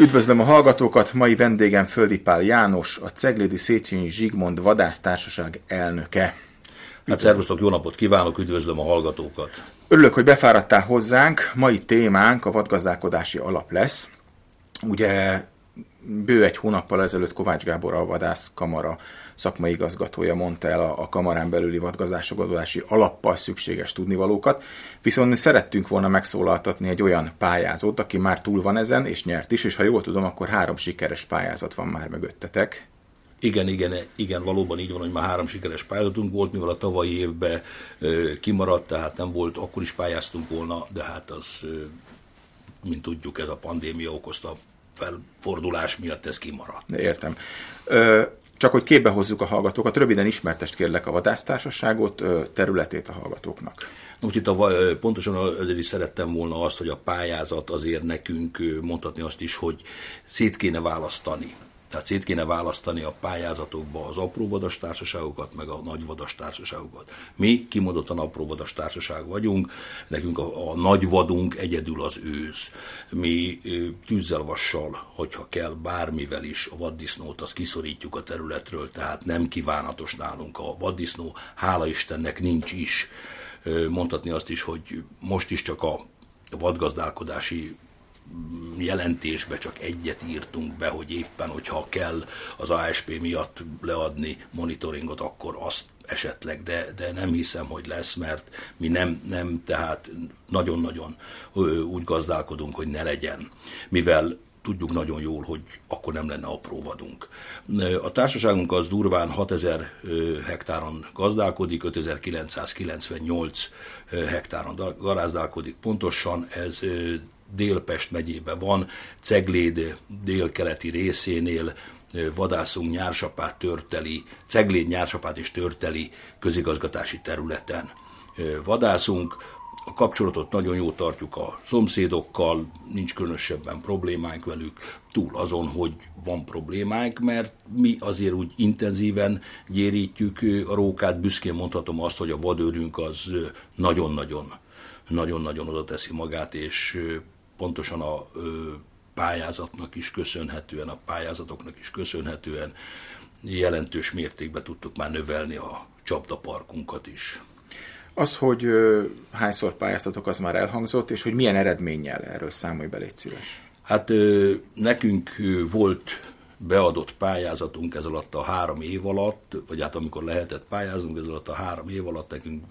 Üdvözlöm a hallgatókat, mai vendégem Földi Pál János, a Ceglédi Széchenyi Zsigmond Vadásztársaság elnöke. Hát szervusztok, jó napot kívánok, üdvözlöm a hallgatókat. Örülök, hogy befáradtál hozzánk. Mai témánk a vadgazdálkodási alap lesz. Ugye bő egy hónappal ezelőtt Kovács Gábor a Vadász Kamara szakmai igazgatója mondta el a, a kamarán belüli vadgazdálkodási alappal szükséges tudnivalókat, viszont mi szerettünk volna megszólaltatni egy olyan pályázót, aki már túl van ezen, és nyert is, és ha jól tudom, akkor három sikeres pályázat van már mögöttetek. Igen, igen, igen, valóban így van, hogy már három sikeres pályázatunk volt, mivel a tavalyi évben kimaradt, tehát nem volt, akkor is pályáztunk volna, de hát az, mint tudjuk, ez a pandémia okozta felfordulás miatt ez kimaradt. Értem. Ö, csak hogy képbe hozzuk a hallgatókat, röviden ismertest kérlek a vadásztársaságot, területét a hallgatóknak. Most itt a, pontosan ezért is szerettem volna azt, hogy a pályázat azért nekünk mondhatni azt is, hogy szét kéne választani tehát szét kéne választani a pályázatokba az apró vadas társaságokat, meg a nagy vadas társaságokat. Mi kimondottan apró vadas társaság vagyunk, nekünk a, a nagy vadunk egyedül az ősz. Mi tűzzel, vassal, hogyha kell, bármivel is a vaddisznót, azt kiszorítjuk a területről, tehát nem kívánatos nálunk a vaddisznó. Hála Istennek nincs is. Mondhatni azt is, hogy most is csak a vadgazdálkodási jelentésbe csak egyet írtunk be, hogy éppen, hogyha kell az ASP miatt leadni monitoringot, akkor azt esetleg, de, de nem hiszem, hogy lesz, mert mi nem, nem tehát nagyon-nagyon úgy gazdálkodunk, hogy ne legyen. Mivel tudjuk nagyon jól, hogy akkor nem lenne apró vadunk. A társaságunk az durván 6000 hektáron gazdálkodik, 5998 hektáron garázdálkodik pontosan, ez Délpest megyében van, Cegléd délkeleti részénél vadászunk nyársapát törteli, Cegléd nyársapát és törteli közigazgatási területen. Vadászunk, a kapcsolatot nagyon jó tartjuk a szomszédokkal, nincs különösebben problémánk velük, túl azon, hogy van problémánk, mert mi azért úgy intenzíven gyérítjük a rókát, büszkén mondhatom azt, hogy a vadőrünk az nagyon-nagyon nagyon-nagyon oda teszi magát, és pontosan a pályázatnak is köszönhetően, a pályázatoknak is köszönhetően jelentős mértékben tudtuk már növelni a csapdaparkunkat is. Az, hogy ö, hányszor pályáztatok, az már elhangzott, és hogy milyen eredménnyel erről számolj be, légy szíves. Hát ö, nekünk volt beadott pályázatunk ez alatt a három év alatt, vagy hát amikor lehetett pályázunk, ez alatt a három év alatt nekünk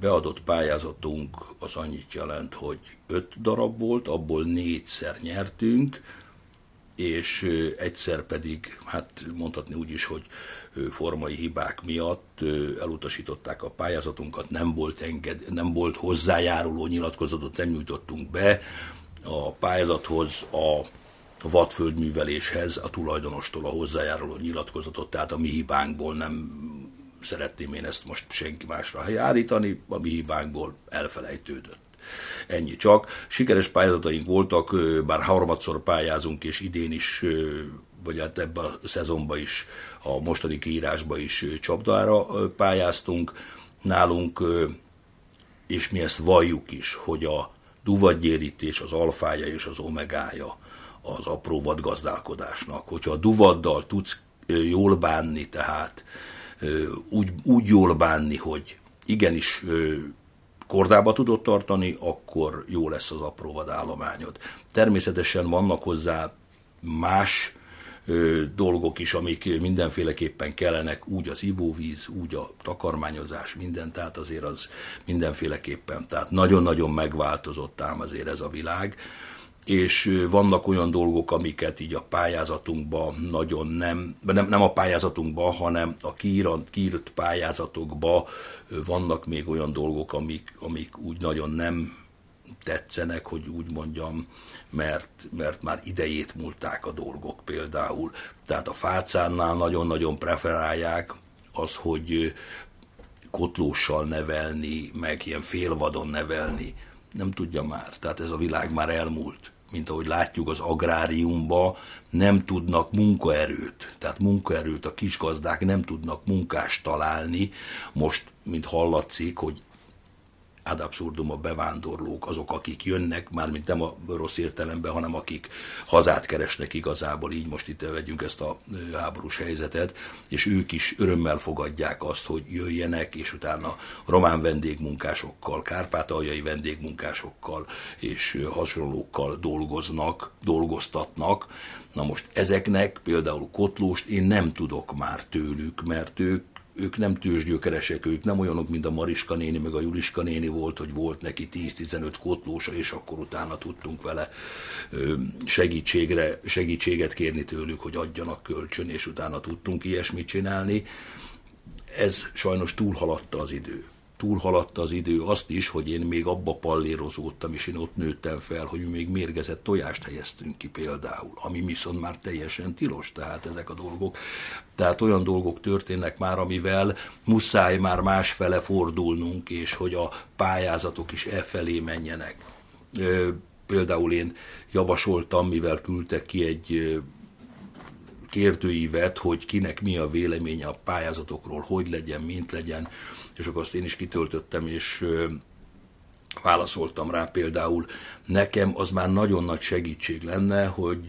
beadott pályázatunk az annyit jelent, hogy öt darab volt, abból négyszer nyertünk, és egyszer pedig, hát mondhatni úgy is, hogy formai hibák miatt elutasították a pályázatunkat, nem volt, enged, nem volt hozzájáruló nyilatkozatot, nem nyújtottunk be a pályázathoz a a vadföldműveléshez a tulajdonostól a hozzájáruló nyilatkozatot, tehát a mi hibánkból nem szeretném én ezt most senki másra állítani, a mi hibánkból elfelejtődött. Ennyi csak. Sikeres pályázataink voltak, bár harmadszor pályázunk, és idén is, vagy hát ebben a szezonban is, a mostani kiírásban is csapdára pályáztunk. Nálunk, és mi ezt valljuk is, hogy a duvadgyérítés az alfája és az omegája az apró vadgazdálkodásnak. Hogyha a duvaddal tudsz jól bánni, tehát úgy, úgy jól bánni, hogy igenis kordába tudod tartani, akkor jó lesz az apró vadállományod. Természetesen vannak hozzá más dolgok is, amik mindenféleképpen kellenek, úgy az ivóvíz, úgy a takarmányozás, minden, tehát azért az mindenféleképpen, tehát nagyon-nagyon megváltozott ám azért ez a világ és vannak olyan dolgok, amiket így a pályázatunkban nagyon nem, nem, nem a pályázatunkban, hanem a kiírt, kiírt pályázatokban vannak még olyan dolgok, amik, amik úgy nagyon nem tetszenek, hogy úgy mondjam, mert, mert már idejét múlták a dolgok például. Tehát a fácánnál nagyon-nagyon preferálják az, hogy kotlóssal nevelni, meg ilyen félvadon nevelni, nem tudja már. Tehát ez a világ már elmúlt mint ahogy látjuk az agráriumba, nem tudnak munkaerőt, tehát munkaerőt a kisgazdák nem tudnak munkást találni. Most, mint hallatszik, hogy ad absurdum a bevándorlók, azok, akik jönnek, mármint nem a rossz értelemben, hanem akik hazát keresnek igazából, így most itt vegyünk ezt a háborús helyzetet, és ők is örömmel fogadják azt, hogy jöjjenek, és utána román vendégmunkásokkal, kárpátaljai vendégmunkásokkal és hasonlókkal dolgoznak, dolgoztatnak. Na most ezeknek például Kotlóst én nem tudok már tőlük, mert ők ők nem tőzsgyökeresek, ők nem olyanok, mint a Mariska néni, meg a Juliska néni volt, hogy volt neki 10-15 kotlósa, és akkor utána tudtunk vele segítségre, segítséget kérni tőlük, hogy adjanak kölcsön, és utána tudtunk ilyesmit csinálni. Ez sajnos túlhaladta az idő túlhaladta az idő azt is, hogy én még abba pallérozódtam, és én ott nőttem fel, hogy még mérgezett tojást helyeztünk ki például, ami viszont már teljesen tilos, tehát ezek a dolgok. Tehát olyan dolgok történnek már, amivel muszáj már másfele fordulnunk, és hogy a pályázatok is e felé menjenek. Például én javasoltam, mivel küldtek ki egy kérdőívet, hogy kinek mi a véleménye a pályázatokról, hogy legyen, mint legyen, és akkor azt én is kitöltöttem, és válaszoltam rá például, nekem az már nagyon nagy segítség lenne, hogy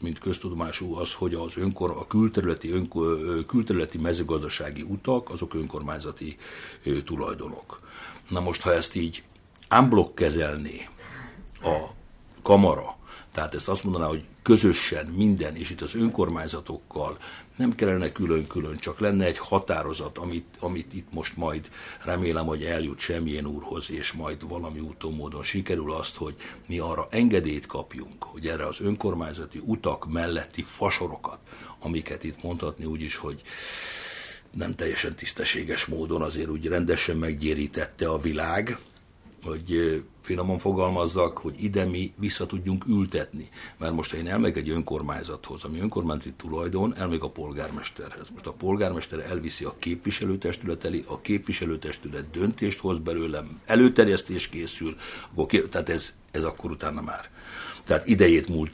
mint köztudomású az, hogy az önkor, a külterületi, önkor, külterületi mezőgazdasági utak, azok önkormányzati tulajdonok. Na most, ha ezt így unblock kezelné a kamara, tehát ezt azt mondaná, hogy közösen minden, és itt az önkormányzatokkal nem kellene külön-külön, csak lenne egy határozat, amit, amit itt most majd remélem, hogy eljut semmilyen úrhoz, és majd valami úton módon sikerül azt, hogy mi arra engedélyt kapjunk, hogy erre az önkormányzati utak melletti fasorokat, amiket itt mondhatni úgy is, hogy nem teljesen tisztességes módon azért úgy rendesen meggyérítette a világ, hogy finoman fogalmazzak, hogy ide mi vissza tudjunk ültetni. Mert most, ha én elmegyek egy önkormányzathoz, ami önkormányzati tulajdon, elmegy a polgármesterhez. Most a polgármester elviszi a képviselőtestület elé, a képviselőtestület döntést hoz belőlem, előterjesztés készül, akkor, tehát ez, ez akkor utána már. Tehát idejét múlt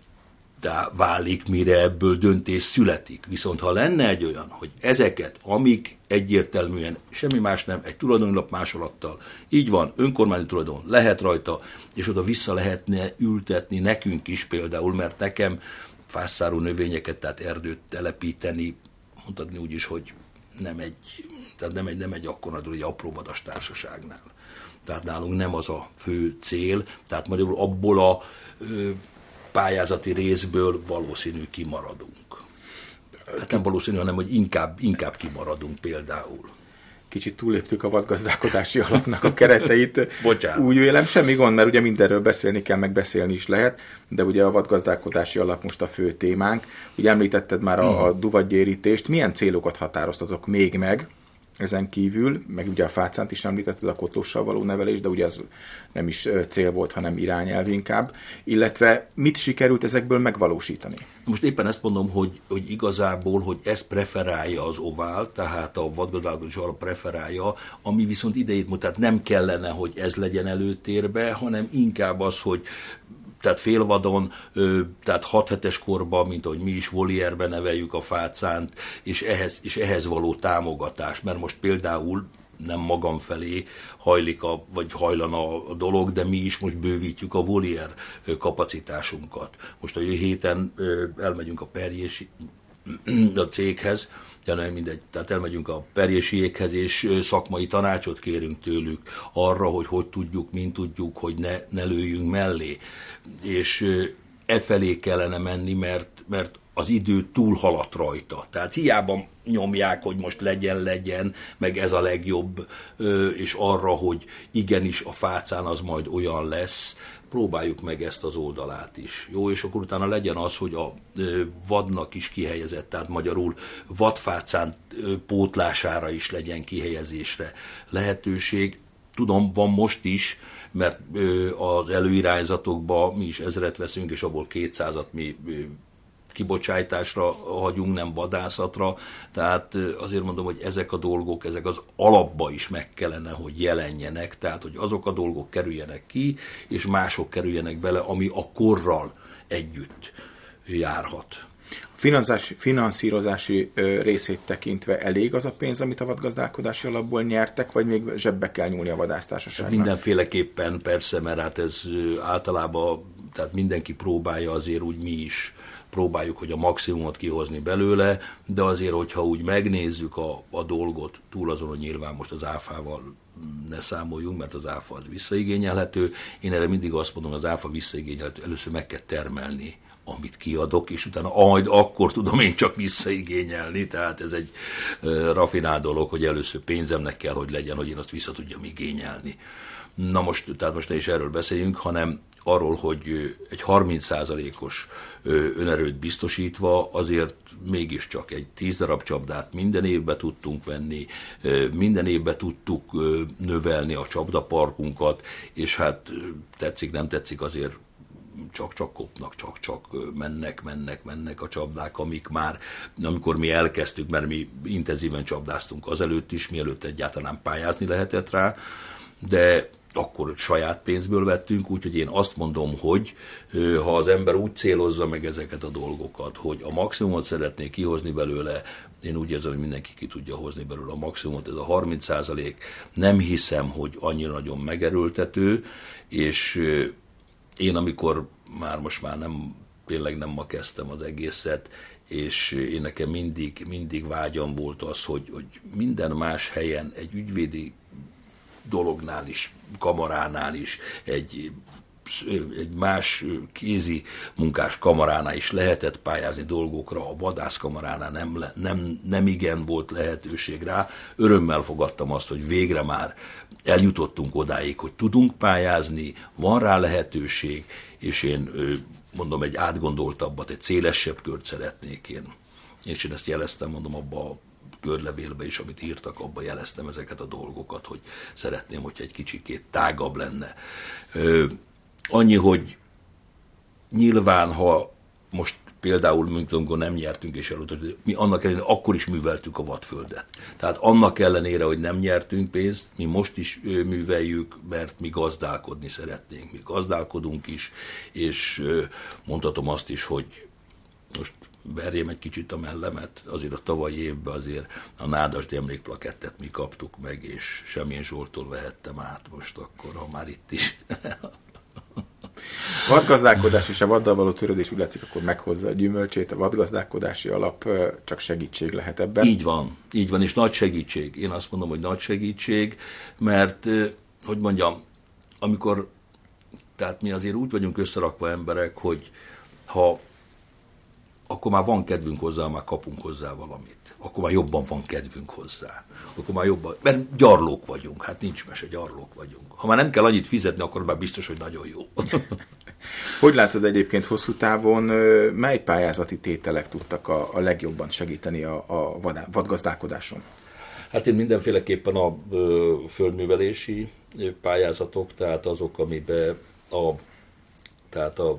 válik, mire ebből döntés születik. Viszont ha lenne egy olyan, hogy ezeket, amik egyértelműen semmi más nem, egy tulajdonlap másolattal, így van, önkormányzati tulajdon, lehet rajta, és oda vissza lehetne ültetni nekünk is például, mert nekem fászáró növényeket, tehát erdőt telepíteni, mondhatni úgy is, hogy nem egy, tehát nem egy, nem egy akkora, egy apró vadas társaságnál. Tehát nálunk nem az a fő cél, tehát magyarul abból a ö, pályázati részből valószínű kimaradunk. Hát nem valószínű, hanem hogy inkább, inkább kimaradunk például. Kicsit túléptük a vadgazdálkodási alapnak a kereteit. Bocsánat. Úgy vélem, semmi gond, mert ugye mindenről beszélni kell, meg beszélni is lehet, de ugye a vadgazdálkodási alap most a fő témánk. Ugye említetted már a, a duvatgyérítést. Milyen célokat határoztatok még meg? Ezen kívül, meg ugye a fácánt is említetted, a kotlóssal való nevelés, de ugye az nem is cél volt, hanem irányelv inkább, illetve mit sikerült ezekből megvalósítani? Most éppen ezt mondom, hogy, hogy igazából, hogy ez preferálja az ovál, tehát a vadgazdálkodás arra preferálja, ami viszont idejét mutat, nem kellene, hogy ez legyen előtérbe, hanem inkább az, hogy tehát félvadon, tehát 6 hetes korban, mint ahogy mi is volierben neveljük a fácánt, és ehhez, és ehhez való támogatás, mert most például nem magam felé hajlik, a, vagy hajlana a dolog, de mi is most bővítjük a volier kapacitásunkat. Most a jövő héten elmegyünk a perjési a céghez, de nem mindegy, tehát elmegyünk a perjésiekhez, és szakmai tanácsot kérünk tőlük arra, hogy hogy tudjuk, mint tudjuk, hogy ne, ne lőjünk mellé. És e felé kellene menni, mert, mert az idő túl haladt rajta. Tehát hiába nyomják, hogy most legyen, legyen, meg ez a legjobb, és arra, hogy igenis a fácán az majd olyan lesz, próbáljuk meg ezt az oldalát is. Jó, és akkor utána legyen az, hogy a vadnak is kihelyezett, tehát magyarul vadfácán pótlására is legyen kihelyezésre lehetőség. Tudom, van most is, mert az előirányzatokban mi is ezret veszünk, és abból kétszázat mi kibocsátásra hagyunk, nem vadászatra. Tehát azért mondom, hogy ezek a dolgok, ezek az alapba is meg kellene, hogy jelenjenek, tehát hogy azok a dolgok kerüljenek ki, és mások kerüljenek bele, ami a korral együtt járhat. finanszírozási részét tekintve elég az a pénz, amit a vadgazdálkodási alapból nyertek, vagy még zsebbe kell nyúlni a vadásztársaságnak? Hát mindenféleképpen persze, mert hát ez általában, tehát mindenki próbálja azért úgy mi is próbáljuk, hogy a maximumot kihozni belőle, de azért, hogyha úgy megnézzük a, a dolgot, túl azon, hogy nyilván most az áfával ne számoljunk, mert az áfa az visszaigényelhető. Én erre mindig azt mondom, az áfa visszaigényelhető, először meg kell termelni amit kiadok, és utána majd akkor tudom én csak visszaigényelni, tehát ez egy uh, rafinált dolog, hogy először pénzemnek kell, hogy legyen, hogy én azt vissza tudjam igényelni. Na most, tehát most ne is erről beszéljünk, hanem arról, hogy egy 30%-os önerőt biztosítva azért mégiscsak egy 10 darab csapdát minden évben tudtunk venni, minden évben tudtuk növelni a csapdaparkunkat, és hát tetszik, nem tetszik, azért csak-csak kopnak, csak-csak mennek, mennek, mennek a csapdák, amik már, amikor mi elkezdtük, mert mi intenzíven csapdáztunk azelőtt is, mielőtt egyáltalán pályázni lehetett rá, de akkor saját pénzből vettünk, úgyhogy én azt mondom, hogy ha az ember úgy célozza meg ezeket a dolgokat, hogy a maximumot szeretné kihozni belőle, én úgy érzem, hogy mindenki ki tudja hozni belőle a maximumot, ez a 30 százalék, nem hiszem, hogy annyira nagyon megerőltető, és én amikor már most már nem, tényleg nem ma kezdtem az egészet, és én nekem mindig, mindig vágyam volt az, hogy, hogy minden más helyen egy ügyvédi dolognál is, kamaránál is, egy egy más kézi munkás kamaránál is lehetett pályázni dolgokra, a vadászkamaránál nem, nem, nem igen volt lehetőség rá. Örömmel fogadtam azt, hogy végre már eljutottunk odáig, hogy tudunk pályázni, van rá lehetőség, és én mondom, egy átgondoltabbat, egy szélesebb kört szeretnék én. És én ezt jeleztem, mondom, abba a körlevélbe is, amit írtak, abba jeleztem ezeket a dolgokat, hogy szeretném, hogyha egy kicsikét tágabb lenne. Ö, annyi, hogy nyilván, ha most például, mint amikor nem nyertünk és elutasítottuk, mi annak ellenére akkor is műveltük a vadföldet. Tehát annak ellenére, hogy nem nyertünk pénzt, mi most is műveljük, mert mi gazdálkodni szeretnénk. Mi gazdálkodunk is, és mondhatom azt is, hogy most verjem egy kicsit a mellemet, azért a tavalyi évben azért a Nádasdi emlékplakettet mi kaptuk meg, és semmilyen Zsoltól vehettem át most akkor, ha már itt is. Vadgazdálkodás és a vaddal való törődés úgy látszik, akkor meghozza a gyümölcsét, a vadgazdálkodási alap csak segítség lehet ebben. Így van, így van, és nagy segítség. Én azt mondom, hogy nagy segítség, mert, hogy mondjam, amikor, tehát mi azért úgy vagyunk összerakva emberek, hogy ha akkor már van kedvünk hozzá, már kapunk hozzá valamit. Akkor már jobban van kedvünk hozzá. Akkor már jobban, mert gyarlók vagyunk, hát nincs mese, gyarlók vagyunk. Ha már nem kell annyit fizetni, akkor már biztos, hogy nagyon jó. hogy látod egyébként hosszú távon, mely pályázati tételek tudtak a, a legjobban segíteni a, a vadgazdálkodáson? Hát én mindenféleképpen a ö, földművelési pályázatok, tehát azok, amiben a, tehát a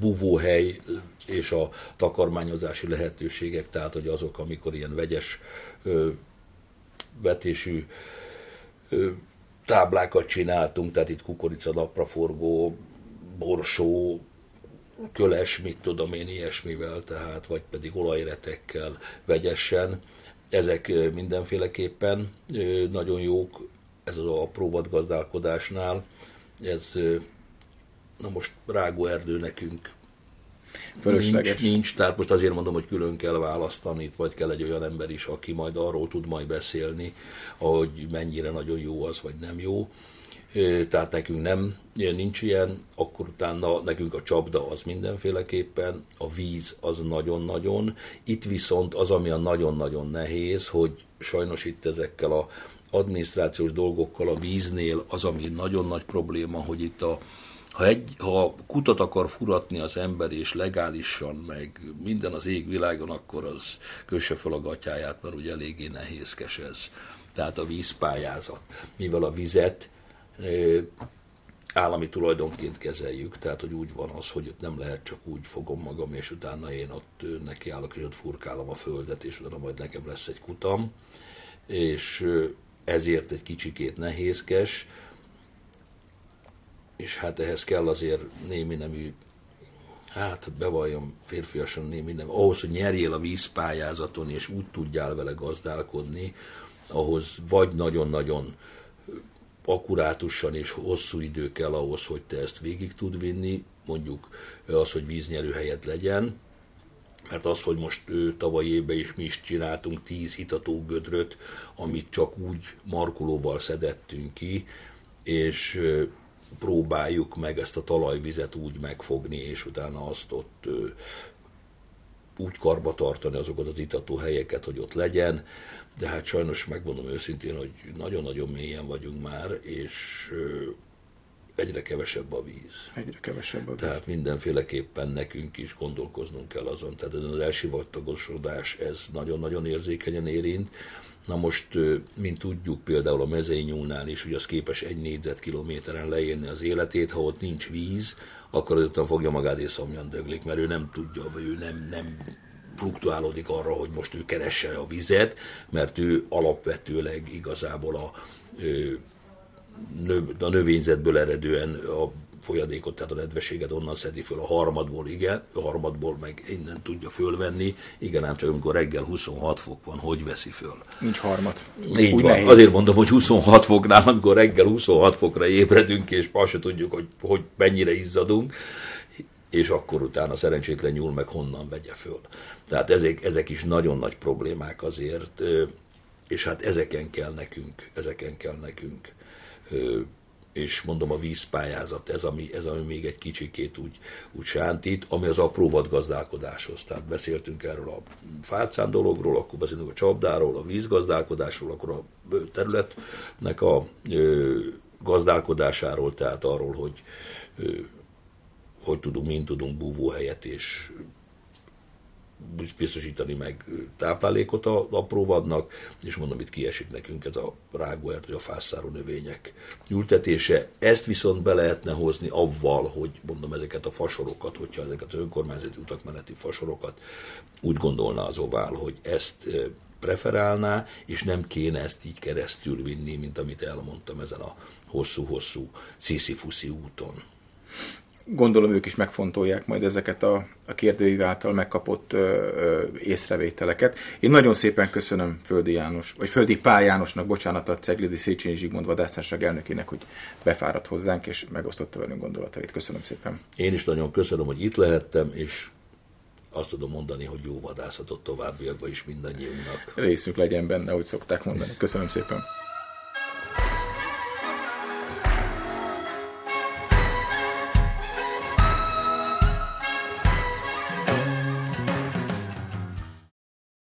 buvóhely és a takarmányozási lehetőségek, tehát hogy azok, amikor ilyen vegyes ö, vetésű ö, táblákat csináltunk, tehát itt kukorica, napraforgó, borsó, köles, mit tudom én, ilyesmivel, tehát, vagy pedig olajretekkel vegyesen. Ezek mindenféleképpen nagyon jók, ez az apró vadgazdálkodásnál. Ez, na most rágóerdő nekünk Nincs, nincs, tehát most azért mondom, hogy külön kell választani, vagy kell egy olyan ember is, aki majd arról tud majd beszélni, hogy mennyire nagyon jó az, vagy nem jó. Tehát nekünk nem, nincs ilyen, akkor utána nekünk a csapda az mindenféleképpen, a víz az nagyon-nagyon. Itt viszont az, ami a nagyon-nagyon nehéz, hogy sajnos itt ezekkel a adminisztrációs dolgokkal a víznél az, ami nagyon nagy probléma, hogy itt a, ha, egy, ha kutat akar furatni az ember, és legálisan, meg minden az égvilágon, akkor az kösse fel a gatyáját, mert ugye eléggé nehézkes ez. Tehát a vízpályázat. Mivel a vizet állami tulajdonként kezeljük, tehát hogy úgy van az, hogy ott nem lehet csak úgy fogom magam, és utána én ott nekiállok, és ott furkálom a földet, és utána majd nekem lesz egy kutam, és ezért egy kicsikét nehézkes, és hát ehhez kell azért némi nemű hát bevalljam férfiasan minden, ahhoz, hogy nyerjél a vízpályázaton, és úgy tudjál vele gazdálkodni, ahhoz vagy nagyon-nagyon akkurátusan és hosszú idő kell ahhoz, hogy te ezt végig tud vinni, mondjuk az, hogy víznyerő helyet legyen, mert az, hogy most ő, tavaly évben is mi is csináltunk tíz hitató gödröt, amit csak úgy markolóval szedettünk ki, és próbáljuk meg ezt a talajvizet úgy megfogni, és utána azt ott úgy karba tartani azokat az itató helyeket, hogy ott legyen, de hát sajnos megmondom őszintén, hogy nagyon-nagyon mélyen vagyunk már, és egyre kevesebb a víz. Egyre kevesebb a víz. Tehát mindenféleképpen nekünk is gondolkoznunk kell azon. Tehát ez az elsivatagosodás, ez nagyon-nagyon érzékenyen érint. Na most, mint tudjuk, például a mezényúnál is, hogy az képes egy négyzetkilométeren leírni az életét, ha ott nincs víz, akkor azután fogja magát és szomjan döglik, mert ő nem tudja, vagy ő nem, nem fluktuálódik arra, hogy most ő keresse a vizet, mert ő alapvetőleg igazából a, a növényzetből eredően a folyadékot, tehát a nedvességet onnan szedi föl, a harmadból igen, a harmadból meg innen tudja fölvenni, igen, ám csak amikor reggel 26 fok van, hogy veszi föl? Nincs harmad. Így Úgy van. Nehéz. Azért mondom, hogy 26 foknál, amikor reggel 26 fokra ébredünk, és azt se tudjuk, hogy, hogy mennyire izzadunk, és akkor utána szerencsétlen nyúl meg honnan vegye föl. Tehát ezek, ezek is nagyon nagy problémák azért, és hát ezeken kell nekünk, ezeken kell nekünk és mondom a vízpályázat, ez ami, ez ami még egy kicsikét úgy, úgy sántít, ami az apró vadgazdálkodáshoz. Tehát beszéltünk erről a fácán dologról, akkor beszélünk a csapdáról, a vízgazdálkodásról, akkor a területnek a ö, gazdálkodásáról, tehát arról, hogy ö, hogy tudunk, mint tudunk búvóhelyet és biztosítani meg táplálékot a apróvadnak, és mondom, itt kiesik nekünk ez a rágóert, vagy a fászáró növények ültetése. Ezt viszont be lehetne hozni avval, hogy mondom ezeket a fasorokat, hogyha ezeket az önkormányzati utakmeneti fasorokat úgy gondolna az ovál, hogy ezt preferálná, és nem kéne ezt így keresztül vinni, mint amit elmondtam ezen a hosszú-hosszú sziszifuszi úton gondolom ők is megfontolják majd ezeket a, a kérdőív által megkapott ö, ö, észrevételeket. Én nagyon szépen köszönöm Földi János, vagy Földi Pál Jánosnak, bocsánat, a Ceglidi Széchenyi Zsigmond vadászárság elnökének, hogy befáradt hozzánk, és megosztotta velünk gondolatait. Köszönöm szépen. Én is nagyon köszönöm, hogy itt lehettem, és azt tudom mondani, hogy jó vadászatot továbbiakban is mindannyiunknak. Részünk legyen benne, ahogy szokták mondani. Köszönöm szépen.